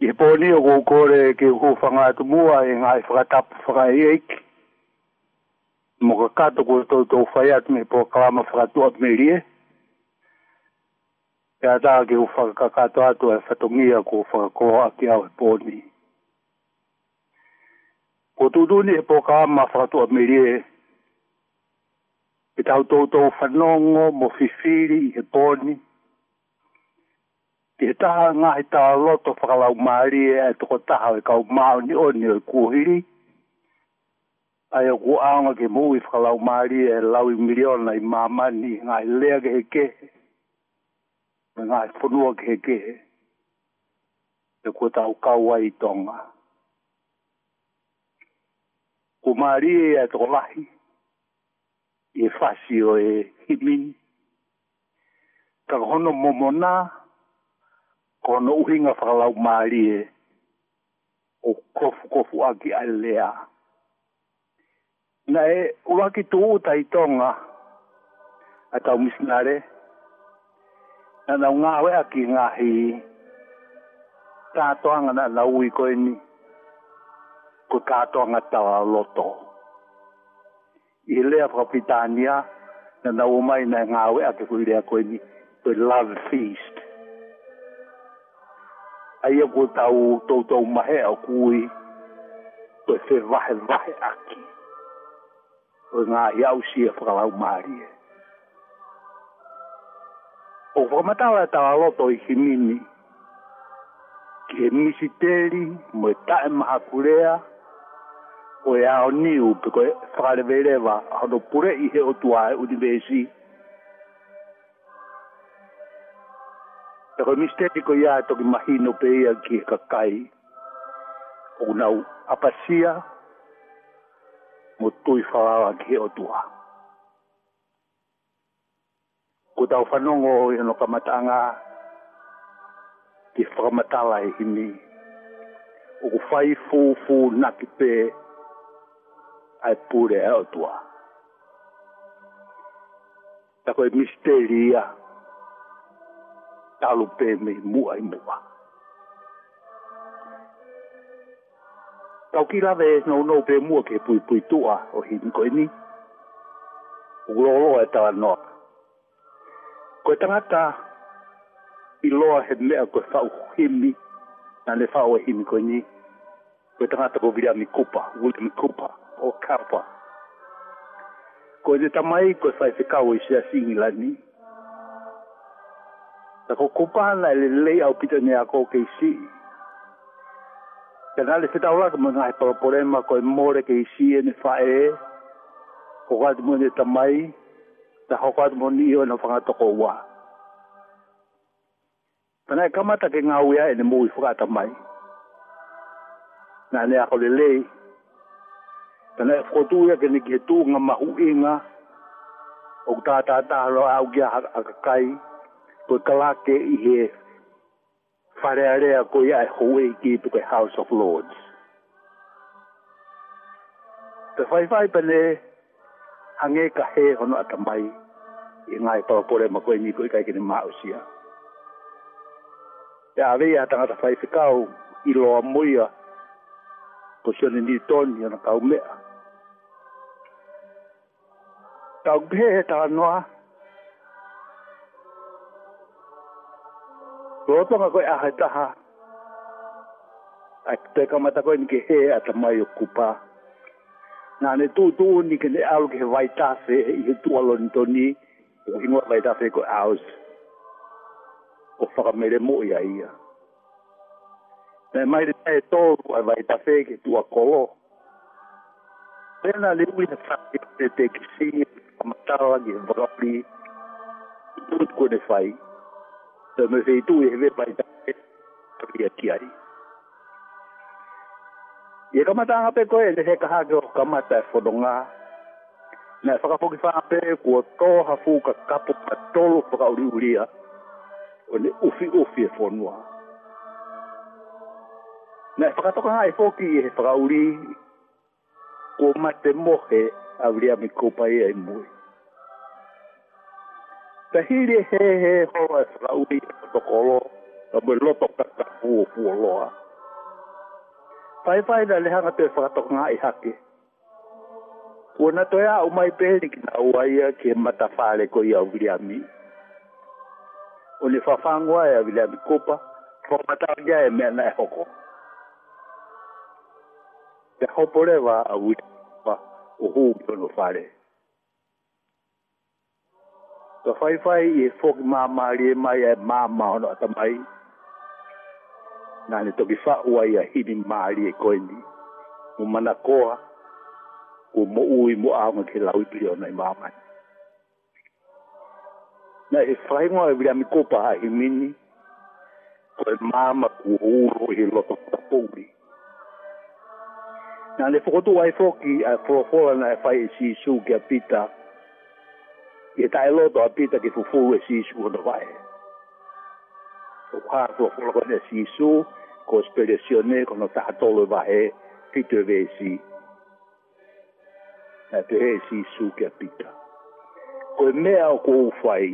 i he pōni o kō ki o whanga atu mua e ngāi whakatapu whakai eik. Mō ka kato kō tō tō whai atu me pō kawama whakatu atu me rie. E a tā ki o whakakato atu e whatongia kō whakakoa aki au he pōni. Kō tūtuni he pō kawama whakatu atu me rie. E tau tō tō whanongo mō whiwhiri i he pōni. Kō Te he taha ngā he taha loto whakalau maari e e toko taha e kau māo ni o ni o kuhiri. Ai o ku aonga ke mū i whakalau maari e lau i miliona i mamani ngā i lea ke he ke he. Ngā he whanua ke he ke he. E kau tau kaua i tonga. Ku maari e e toko lahi. I e whasi e himini. Ka hono momona. Ka ko no uhinga whakalau maari e o kofu kofu aki a lea. Na e uaki tō tai tonga a tau misnare na nau ngāwe aki ngahi tātoanga na nau i koe ni ko tātoanga tawa loto. I lea whakapitania na nau mai na ngāwe aki kui lea koe ni koe love feast ai e ko tau tau tau mahe a kui ko e wahe wahe aki ko e ngā iau si e whakalau maari e o whakamatau e tau aloto i himini ki e misi teri mo e ma maha kurea ko e ao niu pe ko e whakarewerewa hono pure i he otua e universi e koe misteri ko ia e toki no pe ia ki e kakai o nau apasia mo tui whaawa ki o tua. Ko tau whanongo i ano kamatanga ki whakamatala e himi o ku whai na naki pē ai pūre e o tua. Tako e misteri misteri ia talo pe me mua i mua. Tau ki lawe no no pe mua ke pui pui tua o hi niko ini. Uloro e tala noa. Koe tangata i loa he mea koe whau himi na le whau e hi niko ini. Koe tangata ko vira mi kupa, wuli mi kupa o kapa. Koe te tamai koe whai whikau i sea singi la nii. Ta ko kupana le le au pita ne ako ke si. Ta nale se taula ka mana pa problema ko e more ke si e ne fa e. Ko ga mo ne ta mai. Ta ho ga mo ni yo no fa ta ko wa. Ta nale kama ta ke ngau ya e ne mo i fa ta mai. Na ne ako le le. Ta nale ko tu ya ke ne ke tu nga ma u inga. Ok ta ta ta lo au ga ka kai. Ta ko talake i he wharearea ko i ai hoi i ki puke House of Lords. Te whaiwhai pane hange ka he hono ata mai i ngai papapore ma koe ni koe kai kini mausia. Te awei a tangata whai whikau i loa muia ko sione ni toni ana kaumea. Tau kehe tā noa, Ko o tonga koe ahe taha. Ai te kamata koe ni ke he a ta mai o kupa. Nā ne tū tū ni ke ne au ke he waitase i he tūalo ni toni. O ingoa waitase koe aus. O whakamere mo ia ia. Nā mai re tae tōru a waitase ke tūa kolo. Pena le ui na whakamere te te kisi e kamatawa ki he vrapi. Tūt koe ne whai. Tūt koe ne whai me fei tu e ve pai tae pia ki ai. Ie kamata hape koe e nehe kaha ke o kamata e whodonga. Nā e whakapoki whape kua tōha fū ka kapo ka tolo whaka uri uria. O ne ufi ufi e whonua. Nā e whakatoka hae whoki e he whaka uri. Kua mate mohe a uria mi kōpai e mui. Ta hiri he he hoa e rau i a tokolo, a mui loto kata fuo fuo loa. Pai pai na lehanga te whakatoka ngā i hake. Kua na toi a umai pēni ki nā uaia ki he mata whāle ko i au viliami. O ni whawhangua e a viliami kopa, whakamatangia e mea nai hoko. Te hopore wa a uita kopa, o hūpio no whāle. Te hopore wa a uita kopa, o hūpio no whāle. fai fai e ma māmari e mai e ma ono atamai. Nā ne toki whaua i a hini māri e koini. Mo mana koa, o mo ui mo ma ke ui pio na i māmani. Na e whaingoa e wira mi kopa ha mini ko e ma ku ouro he loto kapouri. Nā ne fokotu ai whoki a whorofora na e whai e sisu kia pita, ke tai loto a pita ke fufu e sisu o na vai. O kua tua fula kone e sisu, ko spedesione kono tātolo vai, pito e vesi. Na te he sisu ke a pita. Ko e mea o kou fai,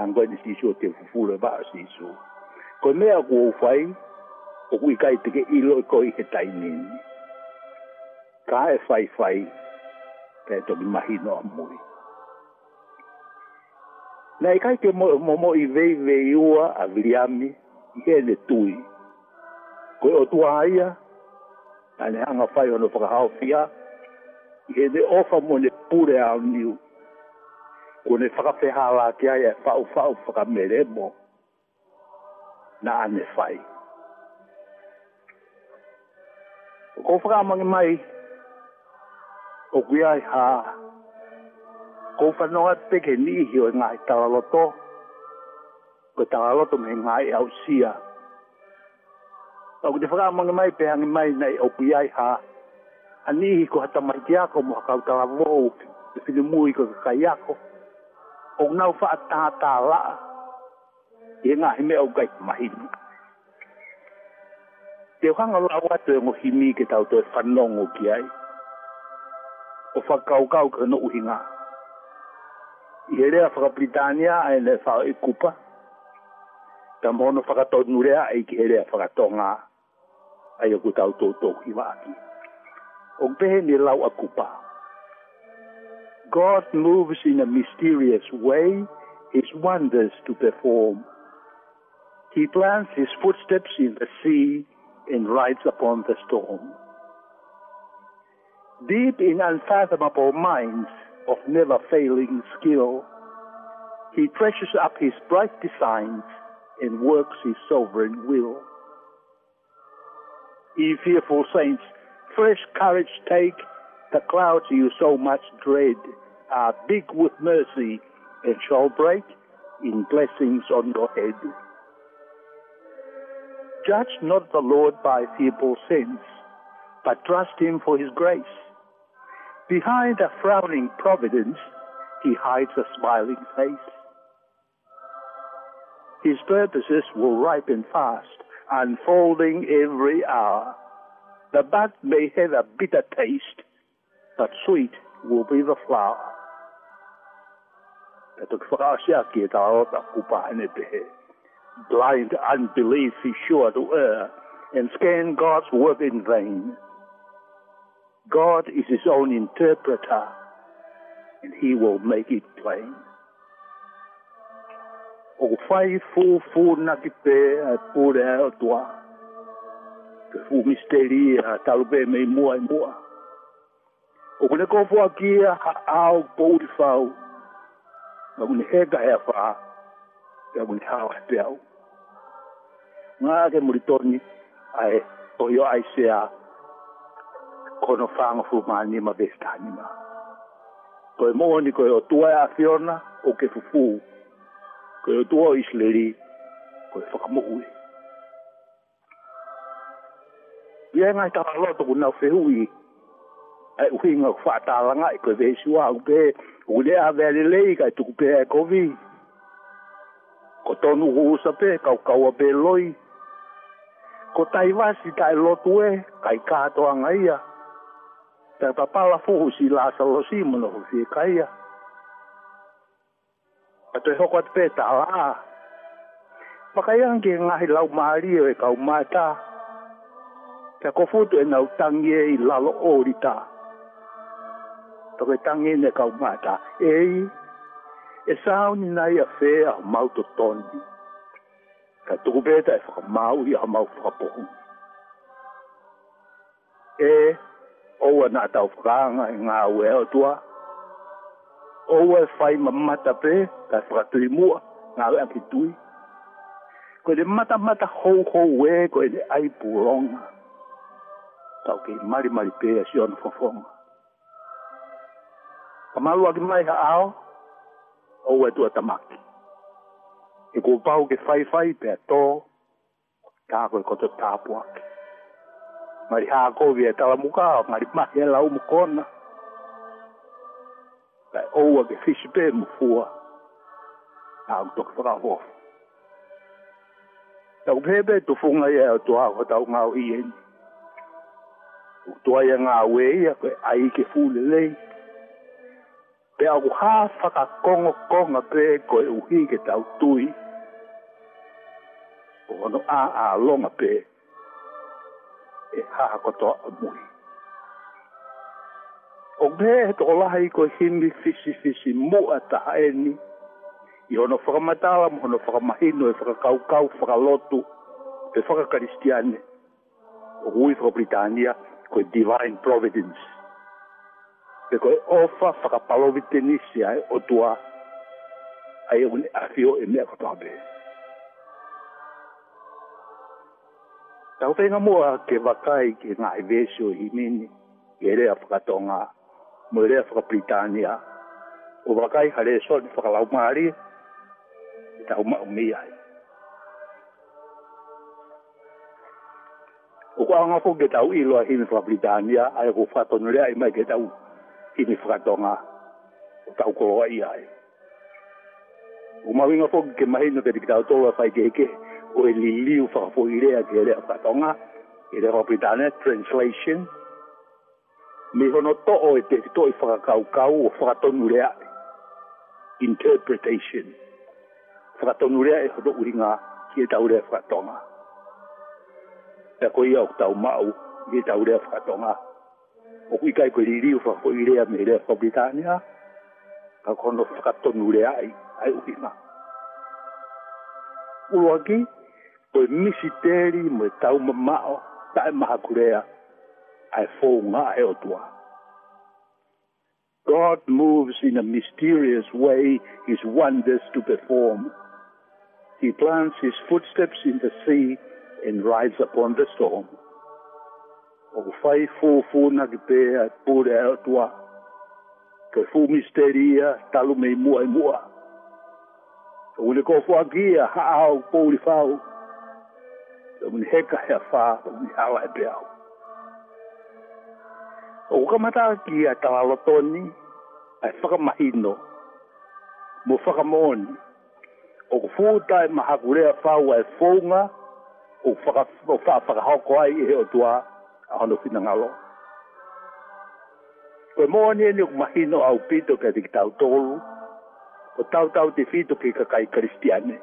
angoe ni sisu o te fufu le vai sisu. Ko e mea o kou fai, o kui kai teke ilo e koi he tainini. Ka e fai fai, pe to mi mahino a mui na i kai ke mo mo i vei vei ua a viriami i e le tui. Koe o tua aia, a le hanga whai ono whakahau fia, i e le ofa mo le pure a niu. Ko ne whakawheha la ke ai e whau whau whakamere mo, na ane whai. Ko whakamangi mai, o kuiai haa, kou whanonga teke ni hio e ngai tawaloto. Ko tawaloto me ngai au sia. Tau ki te whakamangi mai pe pehangi mai nei au kuiai ha. Ani i ko hata maiti ako mo hakau tala vohu te whini mui ko kai ako. O ngau wha ta ta la. E ngā hime au gai mahinu. Te whanga la watu e ngohimi ke tau te whanongo ki ai. O whakau kau ka no uhi Ngā. Iere fa Britania e le fa e kupa. Ta mono fa to nurea e ki ere fa to nga. Ai ku tau to to ki wa ki. O be ni lau a kupa. God moves in a mysterious way his wonders to perform. He plants his footsteps in the sea and rides upon the storm. Deep in unfathomable minds, of never failing skill. He treasures up his bright designs and works his sovereign will. Ye fearful saints, fresh courage take, the clouds you so much dread are big with mercy and shall break in blessings on your head. Judge not the Lord by feeble sense, but trust him for his grace Behind a frowning providence, he hides a smiling face. His purposes will ripen fast, unfolding every hour. The bud may have a bitter taste, but sweet will be the flower. Blind unbelief is sure to err and scan God's work in vain. God is his own interpreter, and he will make it plain. O faithful voor nakipe a pure a toa. Ke fu misteri a talube me mua e mua. O kune kofo a kia ha au pou fau. Ma kune hega hea faa. Ka kune hao he peau. Ngā ke muritoni ai toyo ai a. kono whanga fu maa ni ma vesta ni ma. Ko e moa ni ko e o tuai a Fiona o ke fufu. Ko e o tuai o Isleri ko e whakamu ui. Ia e ngai tawa loto ku nau whehui. Ai uhi ngau whaatala ngai ko e vesu a upe. Ule a vele lei kai tuku pe e kovi. Ko tonu huusa pe kau kaua pe loi. Ko taiwasi tai lotu e kai kātoa ngai ia. Ko Tai papala fuhu si laasa lo si muna hu fie kaia. A toi hoko atu pēta ala a. Pakaiangi ngahi lau maari e kau mātā. Tai kofutu e nau tangi e i lalo ori tā. Toke tangi ne kau mātā. Ei, e sāu ni nai a fea a mauto toni. Ka tuku pēta e whakamau i a mau whakapohu. Ei, Oua na tau whakaanga i ngā ue o tua. Oua whai ma mata pē, ka whakatui mua, ngā ue aki tui. Koe te mata mata hou hou e, koe te ai puronga. Tau ki mari mari pē a siona whafonga. Ka malu aki mai ha ao, oua tua tamaki. E kō pau ke whai whai pē tō, kā koe koto tāpuaki ngari ha ko vi e ta la mu ka ngari ma e ke la u mu ko na ta o wa ke fish pe mu fu a au tok fa ho ta u pe tu fu ngai a tu a ta u ngau i en u tu ai nga we i a ke ai ke fu le le pe a ku ha fa ka kong kong a pe ko u hi ke ta u tu i o no a a longa pe pe e haa katoa amui. O me he to olaha i ko hini fisi fisi mua ta haeni, i hono whakamatala mo hono whakamahino e whakakaukau, whakalotu, e whakakaristiane, o hui whakabritania, koe divine providence. Pe koe ofa whakapalovitenisi ai o tua, ai e une afio e mea katoa bea. Tau pe nga mua ke wakai ke ngā i e vesio i mini ke rea whakatonga, mo rea whakapritania. O wakai ka rea soa ni whakalau maari, i tau mao mi ai. O kua anga ko ke tau i loa hini whakapritania, ai ko whaton rea i mai ke tau hini whakatonga, o tau koroa i ai. O mawinga ko ke mahi no te rikitau tolua whaikeheke, ke o e liliu whakapo i rea ki rea whakatonga, i rea whapitane, translation. Me hono to'o e te to i whakakaukau o whakatonu rea, interpretation. Whakatonu rea e hono uringa ki e tau rea whakatonga. Te ako ia o tau mau, ki e tau rea whakatonga. O kui kai koe liliu whakapo i rea me rea whapitane, ka kono whakatonu rea ai, ai uringa. Uruagi, koe misi teri mo tau mamao tae maha kurea ai fō ngā e o tua. God moves in a mysterious way his wonders to perform. He plants his footsteps in the sea and rides upon the storm. O whai fōfōna ki pēa pōre e o tua. Koe fō misteria talu mei mua e mua. O le kōwhua kia haau pōri whau. o mi heka he a whā o mi hawa e peau. O kamata ki a tawalotoni a whakamahino mo whakamoni o kufuta e mahakurea whau e whonga o whā whakahoko ai e o tua a hono fina ngalo. Ko e moani e ni mahino au pito ke a dikitau tolu o tau tau te fito ke kakai kristiane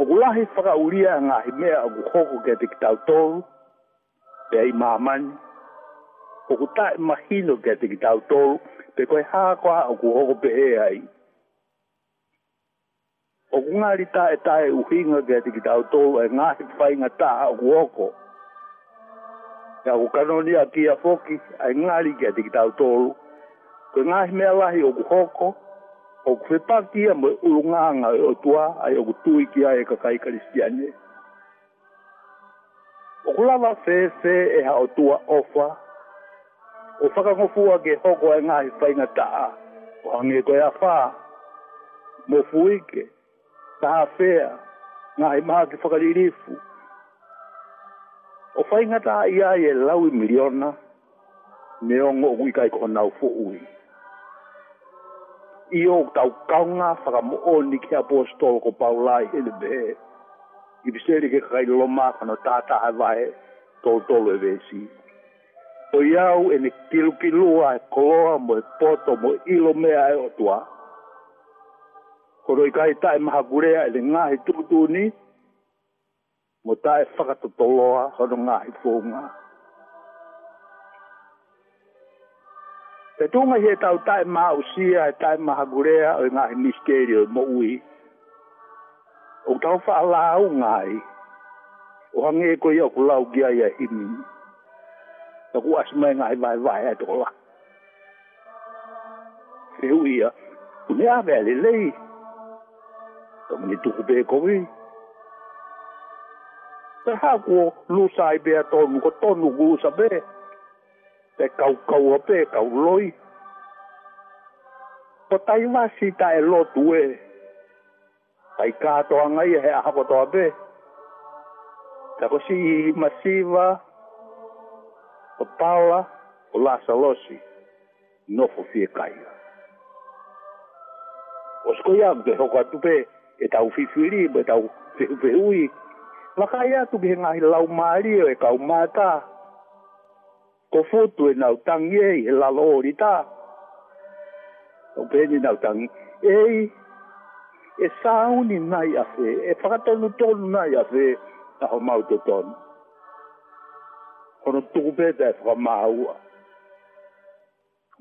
o gulahi faka uria nga he mea o gukoko kia te kitau tōru, te ai māmani, o kuta e mahino kia te kitau tōru, te koe hākoa o gukoko pe e ai. O kungari tā e tā uhinga kia te kitau tōru, e ngā he whainga tā o gukoko. Ngā kukanoni a kia foki, e ngāri kia te kitau tōru, koe ngā he mea lahi o gukoko, o kwe paki ia moe ulunganga o tua ai o kutui ki ai kakai kristiane. O kulawa fe fe e ha o tua ofa. O whakangofua ke hoko ai ngā hi whainga taa. O hange koe a whaa. Mo fuike. Taha fea. Ngā hi maha ki whakaririfu. O whainga ta ia e lawi miliona. Neongo ui kai kona ufu ui. Neongo ui ui i o tau kaunga whaka mo o ni ki apostol ko paulai hele be. I viseri ke kai loma whano tata hai vahe tol tol e vesi. O iau e ne kilu ki lua e koloa mo e poto mo ilo mea e otua. Koro i kai tae maha gurea e le ngahi tutu ni mo tae whakatotoloa hono ngahi fō ngahi. Te tunga he tau tae maa usia, he tae maa hagurea, o ngā he misterio, e mo ui. O tau wha lau ngai, o hangi e koe iau kulau kia ia himi. Ta ku asmai ngai vai vai e tola. He uia, unia a vele lei. Ta mani tuku pe kowi. Ta hako lusai bea tonu, ko tonu kuusa bea e kau kau ape e kau loi. Po tai wasi ta e lotu e. Pai katoa ngai e, he ahako toa pe. Ka kosi i masiva, o pala, o lasa losi, nofo fie kaia. O skoia mte hoko atu pe, e tau fifiri, e tau fehu fehui. Waka ia tu bihe ngahi lau maari e, e kau mataa ko fotu e nau tangi e e la lo ori ta. O pēni nau tangi. Ei, e sauni nai a fe, e whakatonu tonu nai a fe, na ho mau te tonu. Hono tuku pēta e whakamāua.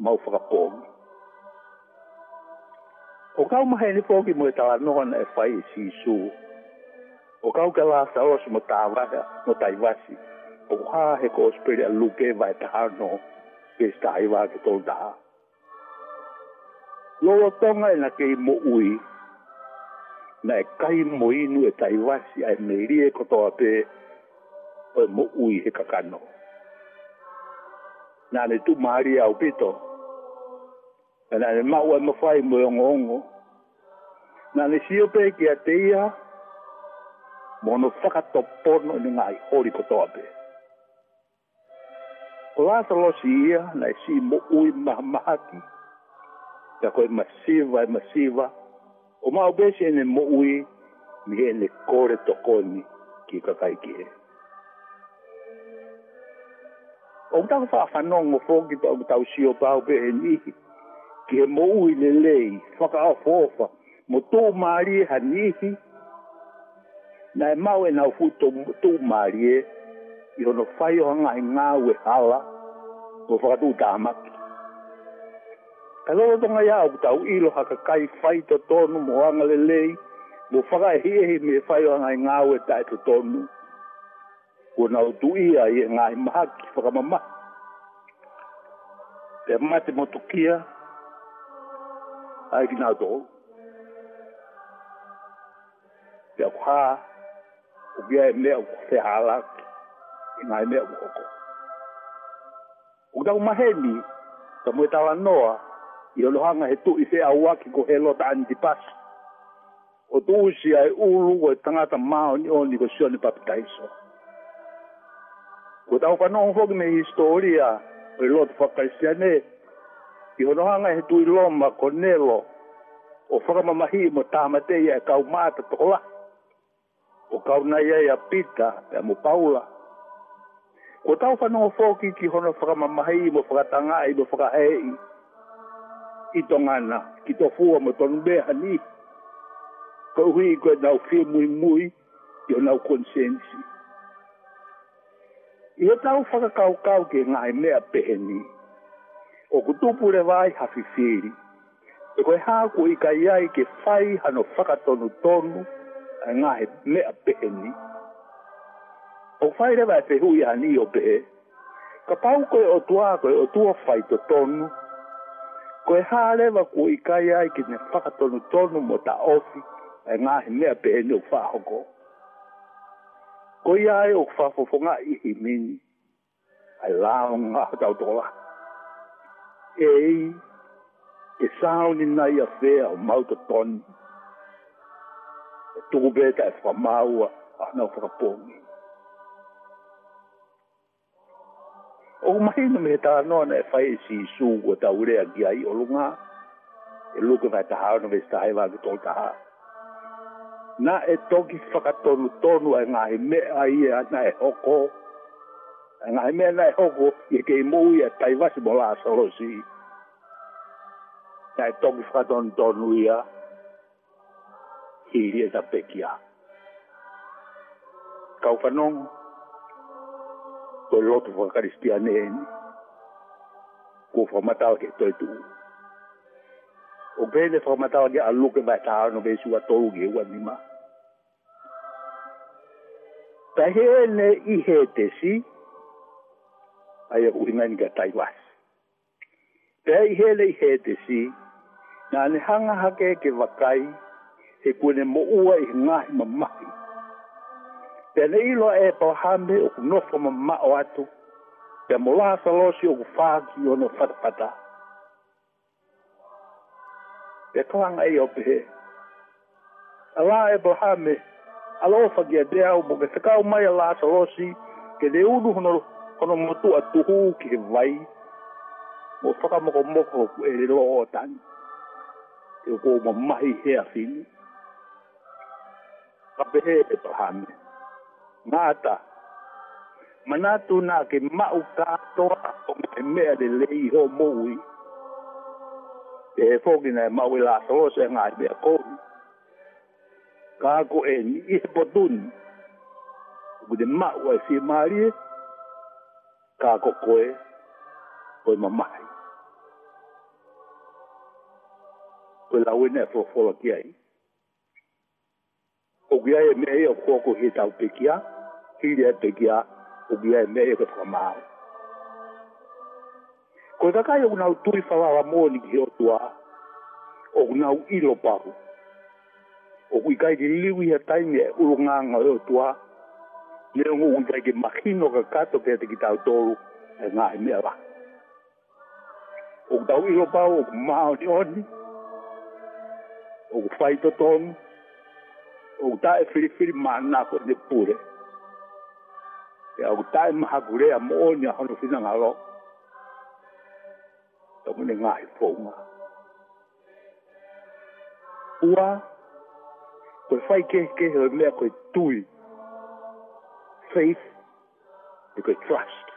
Mau whakapōngi. O kau mahen i pōki mo e tala nōna e whai e sisu. O kau ka lāsa osu mo tāwaka, mo taiwasi. Mo taiwasi o ha he ko spirit a luke va ta no ke sta i va ke to da lo lo tonga na ke mo ui na e kai mo i nu e tai va si a me ri e ko to ape o mo ui he ka kano na le tu mari au pito na le ma o mo fai e mo ngo ngo na le sio pe ki a teia mono fakatopono ni ngai hori ko to Lātalosi ia, nei si mo ui mahamahaki. Ta koe masiva e masiva. O mau besi ene mo ui, mi ene kore tokoni ki kakaiki he. O mtaka whaafanongo fōki pa umtau sio pāu pe he nihi. Ki he mo ui le lei, whakaau fōwha. Mo tō maari ha nihi. Nai mau e nau fu tō maari e. i ono whai o hanga i ngā ue hala o whakatū tā maki. Ka lolo tonga ia o tau ilo haka kai whai to tonu mo anga le lei mo whaka e me whai o hanga i ngā ue tai to tonu. Ko na o tu ia i e ngā i maha ki whakamama. Te mate mo tukia ai ki nā tōu. Te akuhā o bia e mea nga e mea mokoko. Kutau maheni, ta mwe tala noa, i olohanga he tu i se awa ki ko helo ta antipas. O tuusi ai ulu o tangata mao ni oni ko sio ni papitaiso. Kutau pano on fogi me historia, o i lotu whakaisiane, i olohanga he tu i loma ko nelo, o whakamamahi mo tāmatea e kau māta tola. O kau nai ai a pita, e a mo paula, ko tau whanau fōki ki hono whakamamahi mo whakatanga i mo whakahei i tongana ki to fua mo tonu beha ni ko hui i koe nau whi mui mui i o nau konsensi i o tau whakakau kau ke ngā i pe pehe ni o kutupure vai hawhiwhiri e ha ko i kai ai ke whai hano whakatonu tonu a ngā i mea pehe ni ngā i mea pehe ni o fai rewa e te hui a ni o pe e. Ka pau koe o tua koe o tua fai to tonu. Koe hā rewa kua i kai ai ki ne whakatonu tonu mo ta ofi e ngā he mea pe e ni o whahoko. Koe ai o whafofonga i i mini. Ai lao ngā tau tola. Ei, e, e sauni nai a whea o mauta tonu. E tūbeta e whamaua a nau whakapongi. o mai no me ta no na fai si su o ta ure a gi ai o lunga e luke vai ta no ve sta ai va ki to ta na e toki faka tonu tonu e ngai me ai e ana e hoko e ngai me ana e hoko e kei mou e tai vasi mo la solo si na e toki faka tonu tonu ia hiri e ta pekia kau fanong kau fanong to loto fa karistia ne ko fa mata ke to tu o be ne fa mata ke a luke ba ta no be suwa to ge wa ni ma ta he ne i he te si ai u ina ni ga tai wa ta i he le i he te si na ne hanga hake ke wakai, vakai he ku mo ua i ngai ma mai pe ne ilo e po hambe o no fo e e e ma o atu pe mo la sa lo si o fa ki o no fa pa ta pe ko an ai o pe a la e po hambe a lo fa ge de au bo ke sa ka o mai la sa lo si ke de u du no ko no mo tu atu hu ki vai mo fa ka mo ko mo ko e lo o tan e ko mo mai he a fini Kapehe e pahane mata manatu na ke mau ka to o me me de le i ho mui e fogi na mau e la so se nga be ko ka ko e ni e botun u de ma o si mari ka ko ko e o mama ko la we ne fo fo ki ai o gya e me e ko ko he ta pe ki ai ile a teki a o bia e me e ke pua mao. Ko e kakai au nau tui whawawa mōni ki hiotu a, o nau ilo paru. O kui kai di liwi a taimi e uro nganga o hiotu a, ne o ngu kai ke makino ka kato kia te ki tau tōru e ngā e mea wa. O tau ilo paru o kumao ni oni, o kufaito tonu, o ta e firifiri maa nako ne pūre. Ne pūre e au tae maha gurea mo o ni ahono fina ngalo. Tau mene ngahi pōunga. Ua, koe whai ke ke he mea koe tui. Faith, e koe trust.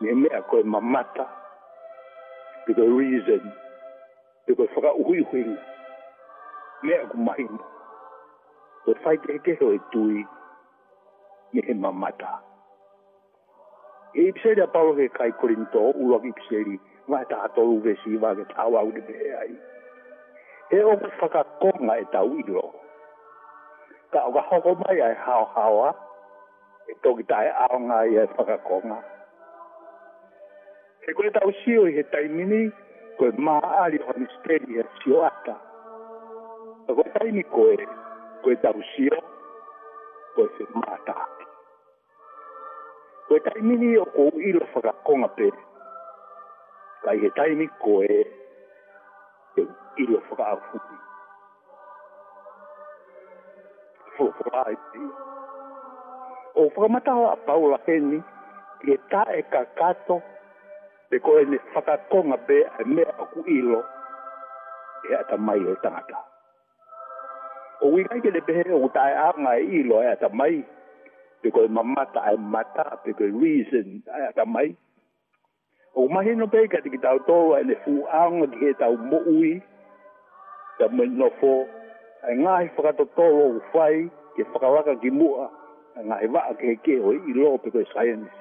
Ni he mea koe mamata, e koe reason, e koe whaka uhui huinga. Mea koe mahimu. Koe whai ke ke he tui. Faith, ni he mamata. E ipseri a pao ke kai korinto ua ki ipseri ma e tato uve si wa ke tawa ude pe ai. E o ku whaka konga e tau iro. Ka o ka hoko mai ai hao hawa e toki tae aonga i e whaka konga. He koe tau sio i he taimini koe ari o misteri e sio ata. Ka koe taimi koe koe tau sio koe se mātaa koe taimini o kou ilo whakakonga pe. Kai he taimi koe te ilo whakaafuti. Whakaafuti. O whakamatawa a Paula Heni, ki e ta e kakato te koe ne whakakonga pe a mea o kou ilo e ata mai e tangata. O wikai ke le pehe o tae a ngai e ilo e ata mai e tangata pe koe mamata ai mata, pe koe reason ai ata O mahi no pe ka tiki tau tō ai le fuanga ki he tau mo'ui, ka mui no fō, ai ngāhi whakato tō lo uwhai, ke whakawaka ki mua, ai ngāhi waka ke he keho i lo pe koe science.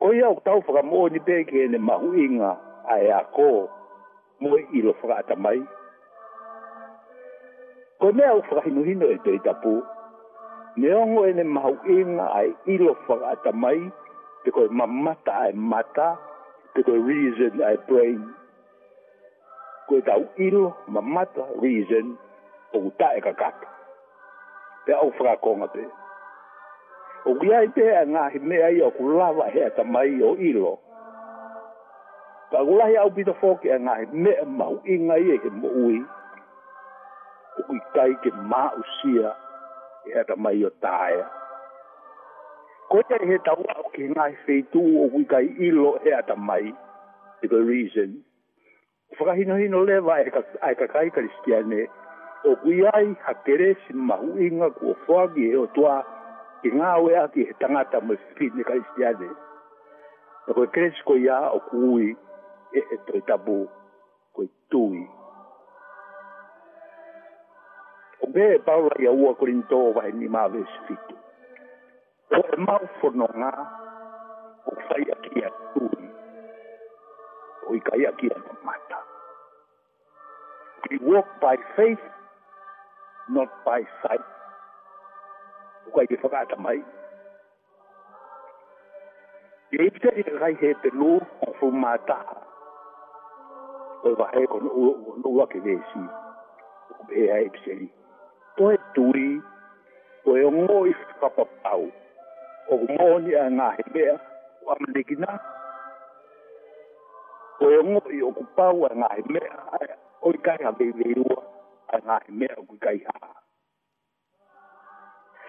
Ko ia o tau whakamoa ni pe ke ne mahu inga ai a kō, mui i lo whakata mai. Ko mea u whakahinuhino e tō tapu, Me ongo ene mahu inga ai ilo whakata mai, te koe mamata ai mata, te koe reason ai brain. Koe tau ilo, mamata, reason, o uta e kakata. Te au whakakonga te. O kia i te a ngā he mea i o kulawa he ata mai o ilo. Ka kulahi au pita fōke a ngā he mea mau inga i e he mo ui. O kui kai ke mausia. O kui kai ke mausia. 係咁咪要大啊！嗰隻嘢豆啊，屋企嗌肥都會計依落係咁咪呢個 reason。Whakahino hino lewa e kakai kristiane. O kui ai hakere si mahuinga kua whagi e o toa ki ngā wea ki he tangata mo whipine kristiane. E koe ia o kui e e toi tabu koe tui. Bee paula ia ua korinto vai ni ma ve sifitu. O e mau fono ngā o whai a kia O i kai a kia no mata. We walk by faith, not by sight. O kai i whakata mai. Ia i te kai he te o fu kono ua ke O tui ongo i whakapapau. O a ngā o amanekina. ongo i o kupau a ngā o i kai a ngā o i kai haa.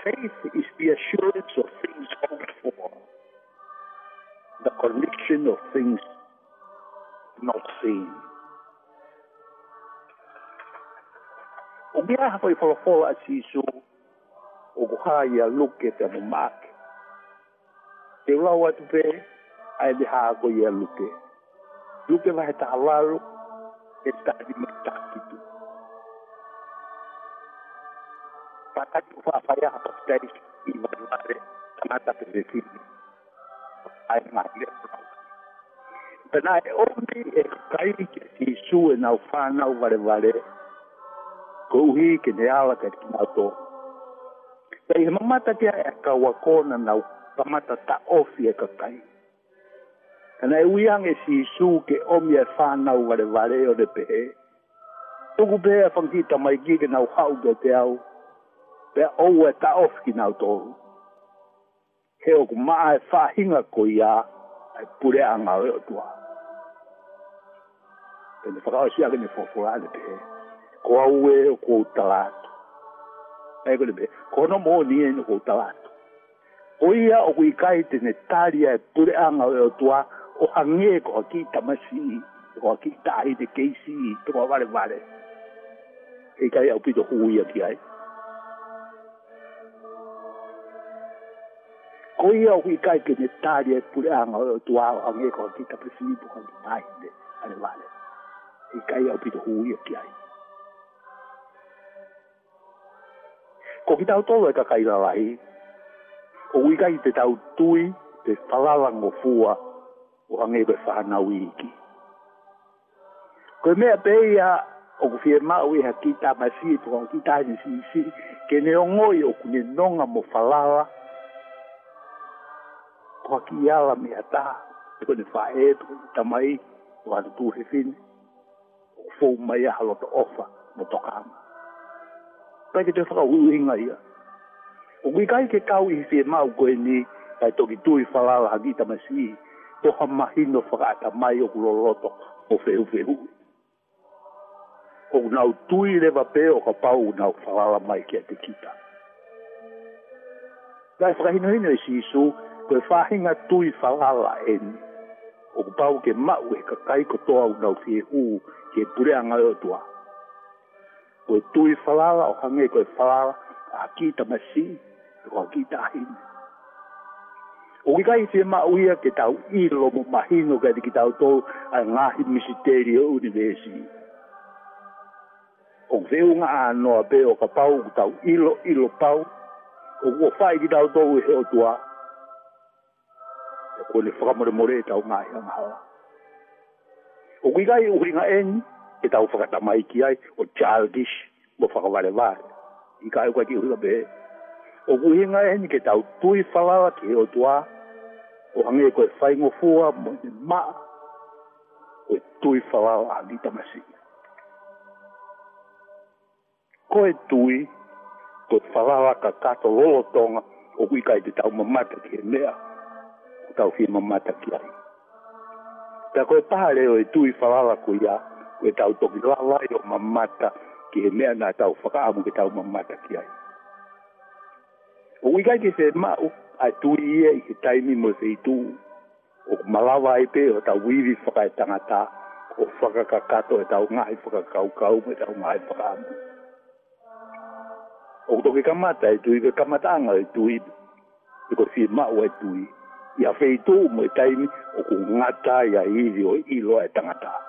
Faith is the assurance of things hoped for, the conviction of things not seen. Obiara hapụrụ ifọrọfọrọ asị iso oguha ya loketa no mak. Tewa watu pe ayi ha ago ya lupe. Lupe va heta alaru eta di mata kitu. Pataki ufa faya hapa stai imanware kamata pezekini. Ayi maile Pena e ombi e eh, kairi ke si isu e nau whānau vare vare vare kouhi ke ne ala ka tina to. Tai he mamata kia e ka wakona na pamata ta ofi e ka kai. Kana e uiang e si su ke omi e whanau vare vare o de pehe. Tuku pehe a e whankita mai gige nau hau do te au. Pe au e ta ofi ki nau tohu. He oku maa e whahinga ko ia e pure anga o tua. Pe ne whakao si ake ne whawhora de pehe. qual è occultato. Eccoli bene, con moni en occultato. Oia o qui caite ne talia e pure anga o tua o hangie ko ki tamasi ko ki ai de keisi to vale vale. E kai au pito huia ki ai. Koia o kai kaite ne e pure anga o tua o hangie ko ki tamasi ko ki tai de vale vale. E kai au pito huia ki ai. ko ki tau tolo e ka kaila lai. O wika i te tau tui, te whalalango fua, o angebe whanau iki. Koe mea peia, o ku fie mau iha ki tā masi, tu ki tā ni si si, ke ne o ngoi o kune nonga mo falala, ko ki ala mea tā, tu ne whae, tu kone tamai, tu hatu tu he o fau mai a halota ofa, mo toka ama pai ke te whaka hui inga ia. O kui kai ke kau i hifie mau koe ni, pai toki tui whalala haki ta masi, toha mahino whakata mai o kuroroto o whehu whehu. O nau tui le pe o ka pau o nau whalala mai ke te kita. Kai whakahino hino e sisu, koe whahinga tui whalala eni. O pau ke mau e ka kai kotoa o nau whehu, ke pureanga e o tua koe tui whalawa, o hange koe whalawa, a kita masi, o a kita ahine. O ki kai te mauia ke tau ilo mo mahino kai te ki tau tō a ngahi misiteri o universi. O veu ngā anoa pe o ka pau ku tau ilo ilo pau, o kua whai ki tau tō e he o tua. E kua le whakamore more e tau ngahi a O ki kai uri eni, e tau whakata mai ki ai o childish mo whakawale wā. I ka eukai ki hula be. O kuhinga e ni ke tau tui whalawa ki o tua. O hange koe whaingo fua mo ni ma. Koe tui whalawa a li tamasi. Koe tui, koe whalawa ka kato lolo tonga o kui kai te tau mamata ki e mea. Tau hi mamata ki ai. Ta koe pahare o e tui whalawa kui ai e tau toki lawa e o mamata ki he mea nā tau whakaamu ke tau mamata ki ai. O wikai ki se mau, ai tui ia e, i ke taimi mo se itu, o malawa ai pe o tau wiri whaka e tangata, o whaka kakato e tau ngai whaka kaukau me tau ngai whakaamu. O toki kamata e tui ke kamatanga e tui, e ko si mau e tui, i a whaitu mo e taimi o ku ngata i a hiri o ilo e tangataa.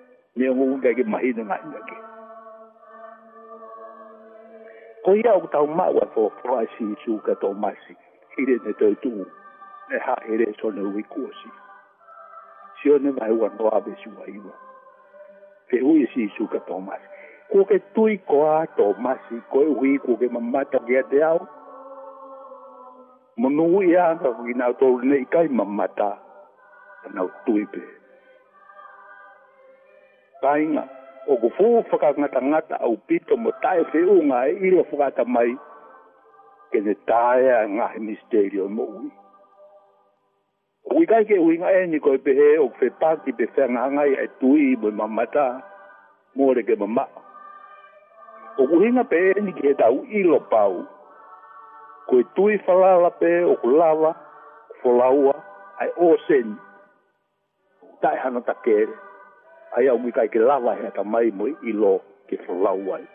ni ngu ga ke mai de ngai ga ke ko ia u tau ma wa fo fo asi chu ka to masi ire ne to tu e e ne ha ire so ne wi ku si si o ne mai wa no a be su ai wa pe u si chu ka to masi ko ke tu i ko a to masi ko wi e ku ke mamma ta ge de au Monu ia ka wina tolu nei kai mamata. Tanau tuipe. Tanau tuipe tainga o ko fu faka ngata ngata au pito mo tai fe u nga e i lo faka mai ke ne tai nga misterio mo u ui kai ke ui nga e ni koi pehe o fe pati pe fe nga ngai e tui mo i mamata mo re ke mama o ku hinga pe ni ke tau i lo pau ko e tui la pe o ku lava fo laua ai o sen tai hana ta ai au mi kai ke lava he ta mai mo i lo ke fo lau ai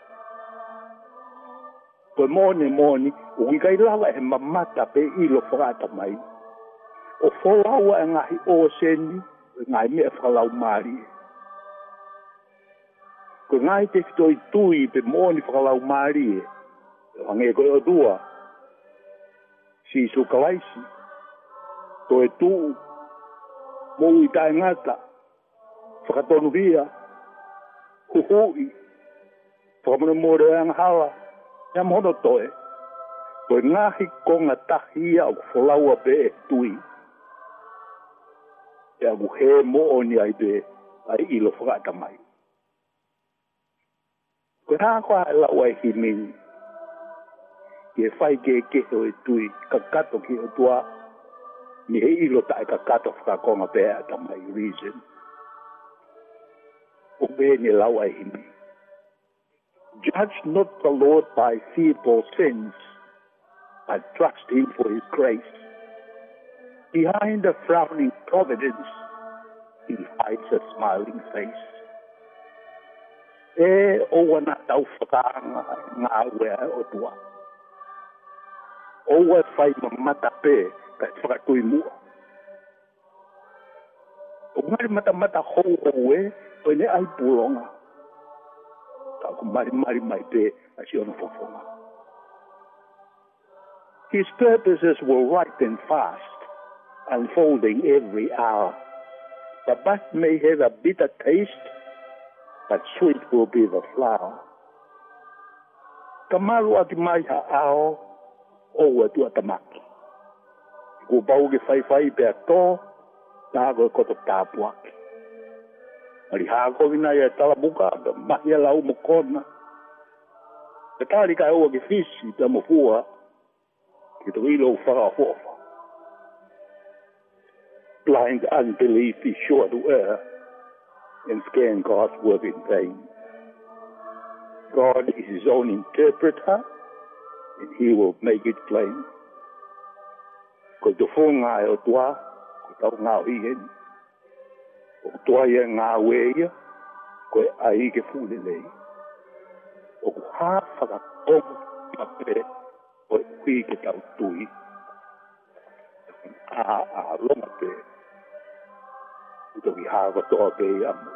ko moni moni u mi kai lava he mamata pe i lo fo ata mai o fo lau nga hi o seni nga mi e fo lau mari ko nga i te fito i tui pe moni fo lau mari e wange e ko o dua si su kawaisi to e tu mo u tai ngata whakatonu via, huhui, whakamuna mōre anga hawa, ia mōno toe, koe ngāhi ko ngā tahi ia o whalaua be e tui, e agu he mō o ni ai te ai ilo whakata mai. Koe rā koa e lau ai hi mini, ki e whai ke e keho e tui, ka kato ki o tua, ni he ilo ta e ka kato whakakonga be e ata mai, obey ni lawaim. Judge not the Lord by fear sins, but trust him for his grace. Behind a frowning providence, he hides a smiling face. E o wana tau whakaanga ngā wea o tua. O wa whai mamata pē, kai whakakui mua. O ngari mata mata hou hou e, koe ne ai pulonga. Tau ku mari mari mai pē His purposes were ripe and fast, unfolding every hour. The bud may have a bitter taste, but sweet will be the flower. Kamalu at mai ha ao, o atua tamaki. Ko bau ke fai fai pe ato, tago e tapuaki alihakovina ya talabuka da mahia lau mukona katali ka uwa blind unbelief is sure to err and scan God's word in vain. God is his own interpreter and he will make it plain. Ko to funga e o tua, ko tau ngau i o toa e ia ngā weia, koe ai ke fūne lei. O ku hāwhaka kongu pape, koe kui ke tau tui. A a longa pē, i toki hāwa toa pē i amu.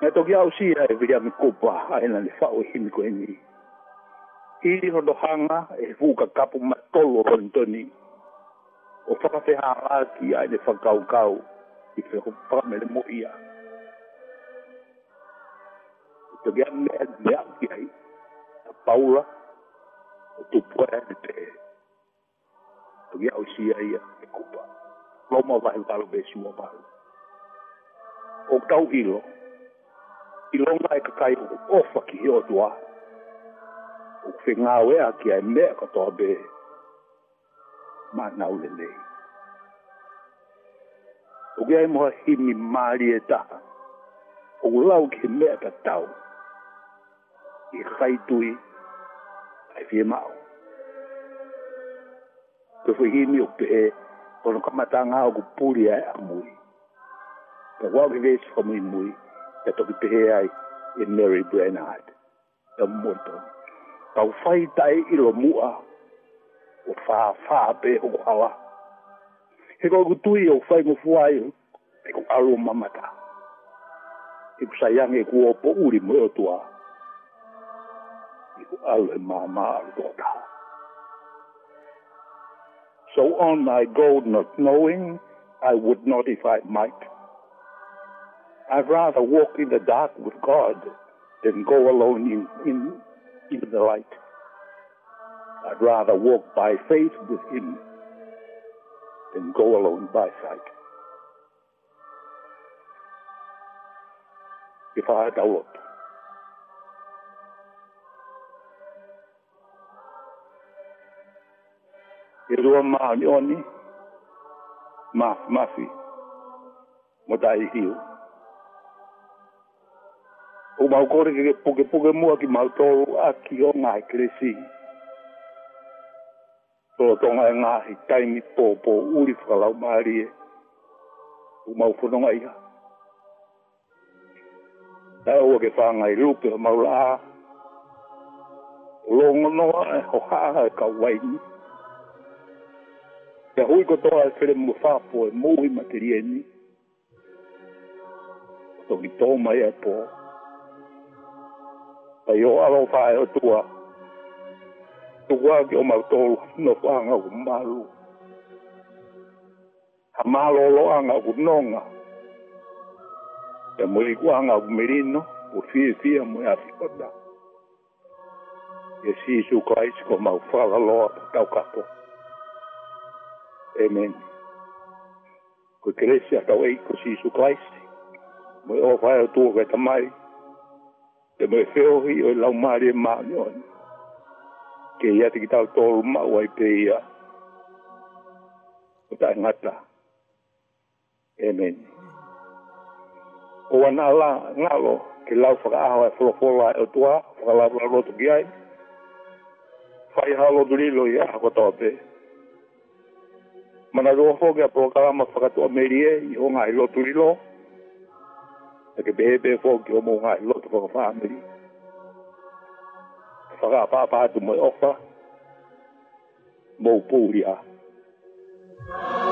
Me toki au si e ai vi ami kupa, aina ni whao e himi koe ni. Iri hondo hanga, e fūka kapu matolo rontoni. Iri hondo hanga, e fūka kapu matolo rontoni o faka te hala ki ai le whakau kau i te ho pa me le mo ia. I te gea mea mea ki ai a paula o tu pua e te e. Te gea o si ai a te kupa. Loma vahe valo ve sua vahe. O tau ilo i longa e kakai o ofa ki hi o tua. O kwe ngā wea ki ai mea katoa bea ma na ule le. O gea e moa himi maari e taha. O lau ke mea ka tau. I khaitui ai fie mao. Te fu himi o pe e kono kamata ngā o kupuri ai a mui. Te wau ke vesu ka mui mui e toki pehe ai e Mary Brennard. E mwoto. Tau fai tai ilo mua. Tau fai tai ilo mua. pe o He mo fuai e ko mamata. E ko ko o po uri mo o tua. E ko alo mama So on I go not knowing I would not if I might. I'd rather walk in the dark with God than go alone in, in, in the light. I'd rather walk by faith with him than go alone by sight. If I develop iriwo maani oni maf mafi modaihio o mau kore ke puke puke mua ki mau tolu aki o ngai kresi Tō tonga e ngāhi taimi pōpō uri whakalau maari e. Tū mau whanonga iha. Tā ua ke whāngai rūpe ha maula ā. Lōngo noa e ho hāha e kau waini. Te hui kotoa e where mua whāpō e mu i te rieni. Tō ki tō mai e pō. Pai o alo whāe o tua tuwa ki o mautolo no whanga ku malu. Ha malolo anga ku nonga. Te mui ku anga ku merino, ku fie fie mui e a fikota. Yesi isu kaisi ko mau whala loa pa tau kato. Amen. Ko kresi a tau eiko si isu kaisi. Mui e o whaeo tuwa kai tamai. Te mui feohi e o i laumare maa ni oni ke ia te kitau tōru mau ai pe ia. O tā ngata. Amen. O ana la ngalo ke lau whaka aho e wholofola e o tua, whaka lau la roto ki ai. Whai halo durilo i aha kwa tau pe. Mana roa hoke a prokarama whakatu a merie i o ngai lo durilo. E Ake behe behe fōki o mō ngai lo tu whaka whaamiri. Amen whaka pā pātu mai oka, mō pūria. Thank you.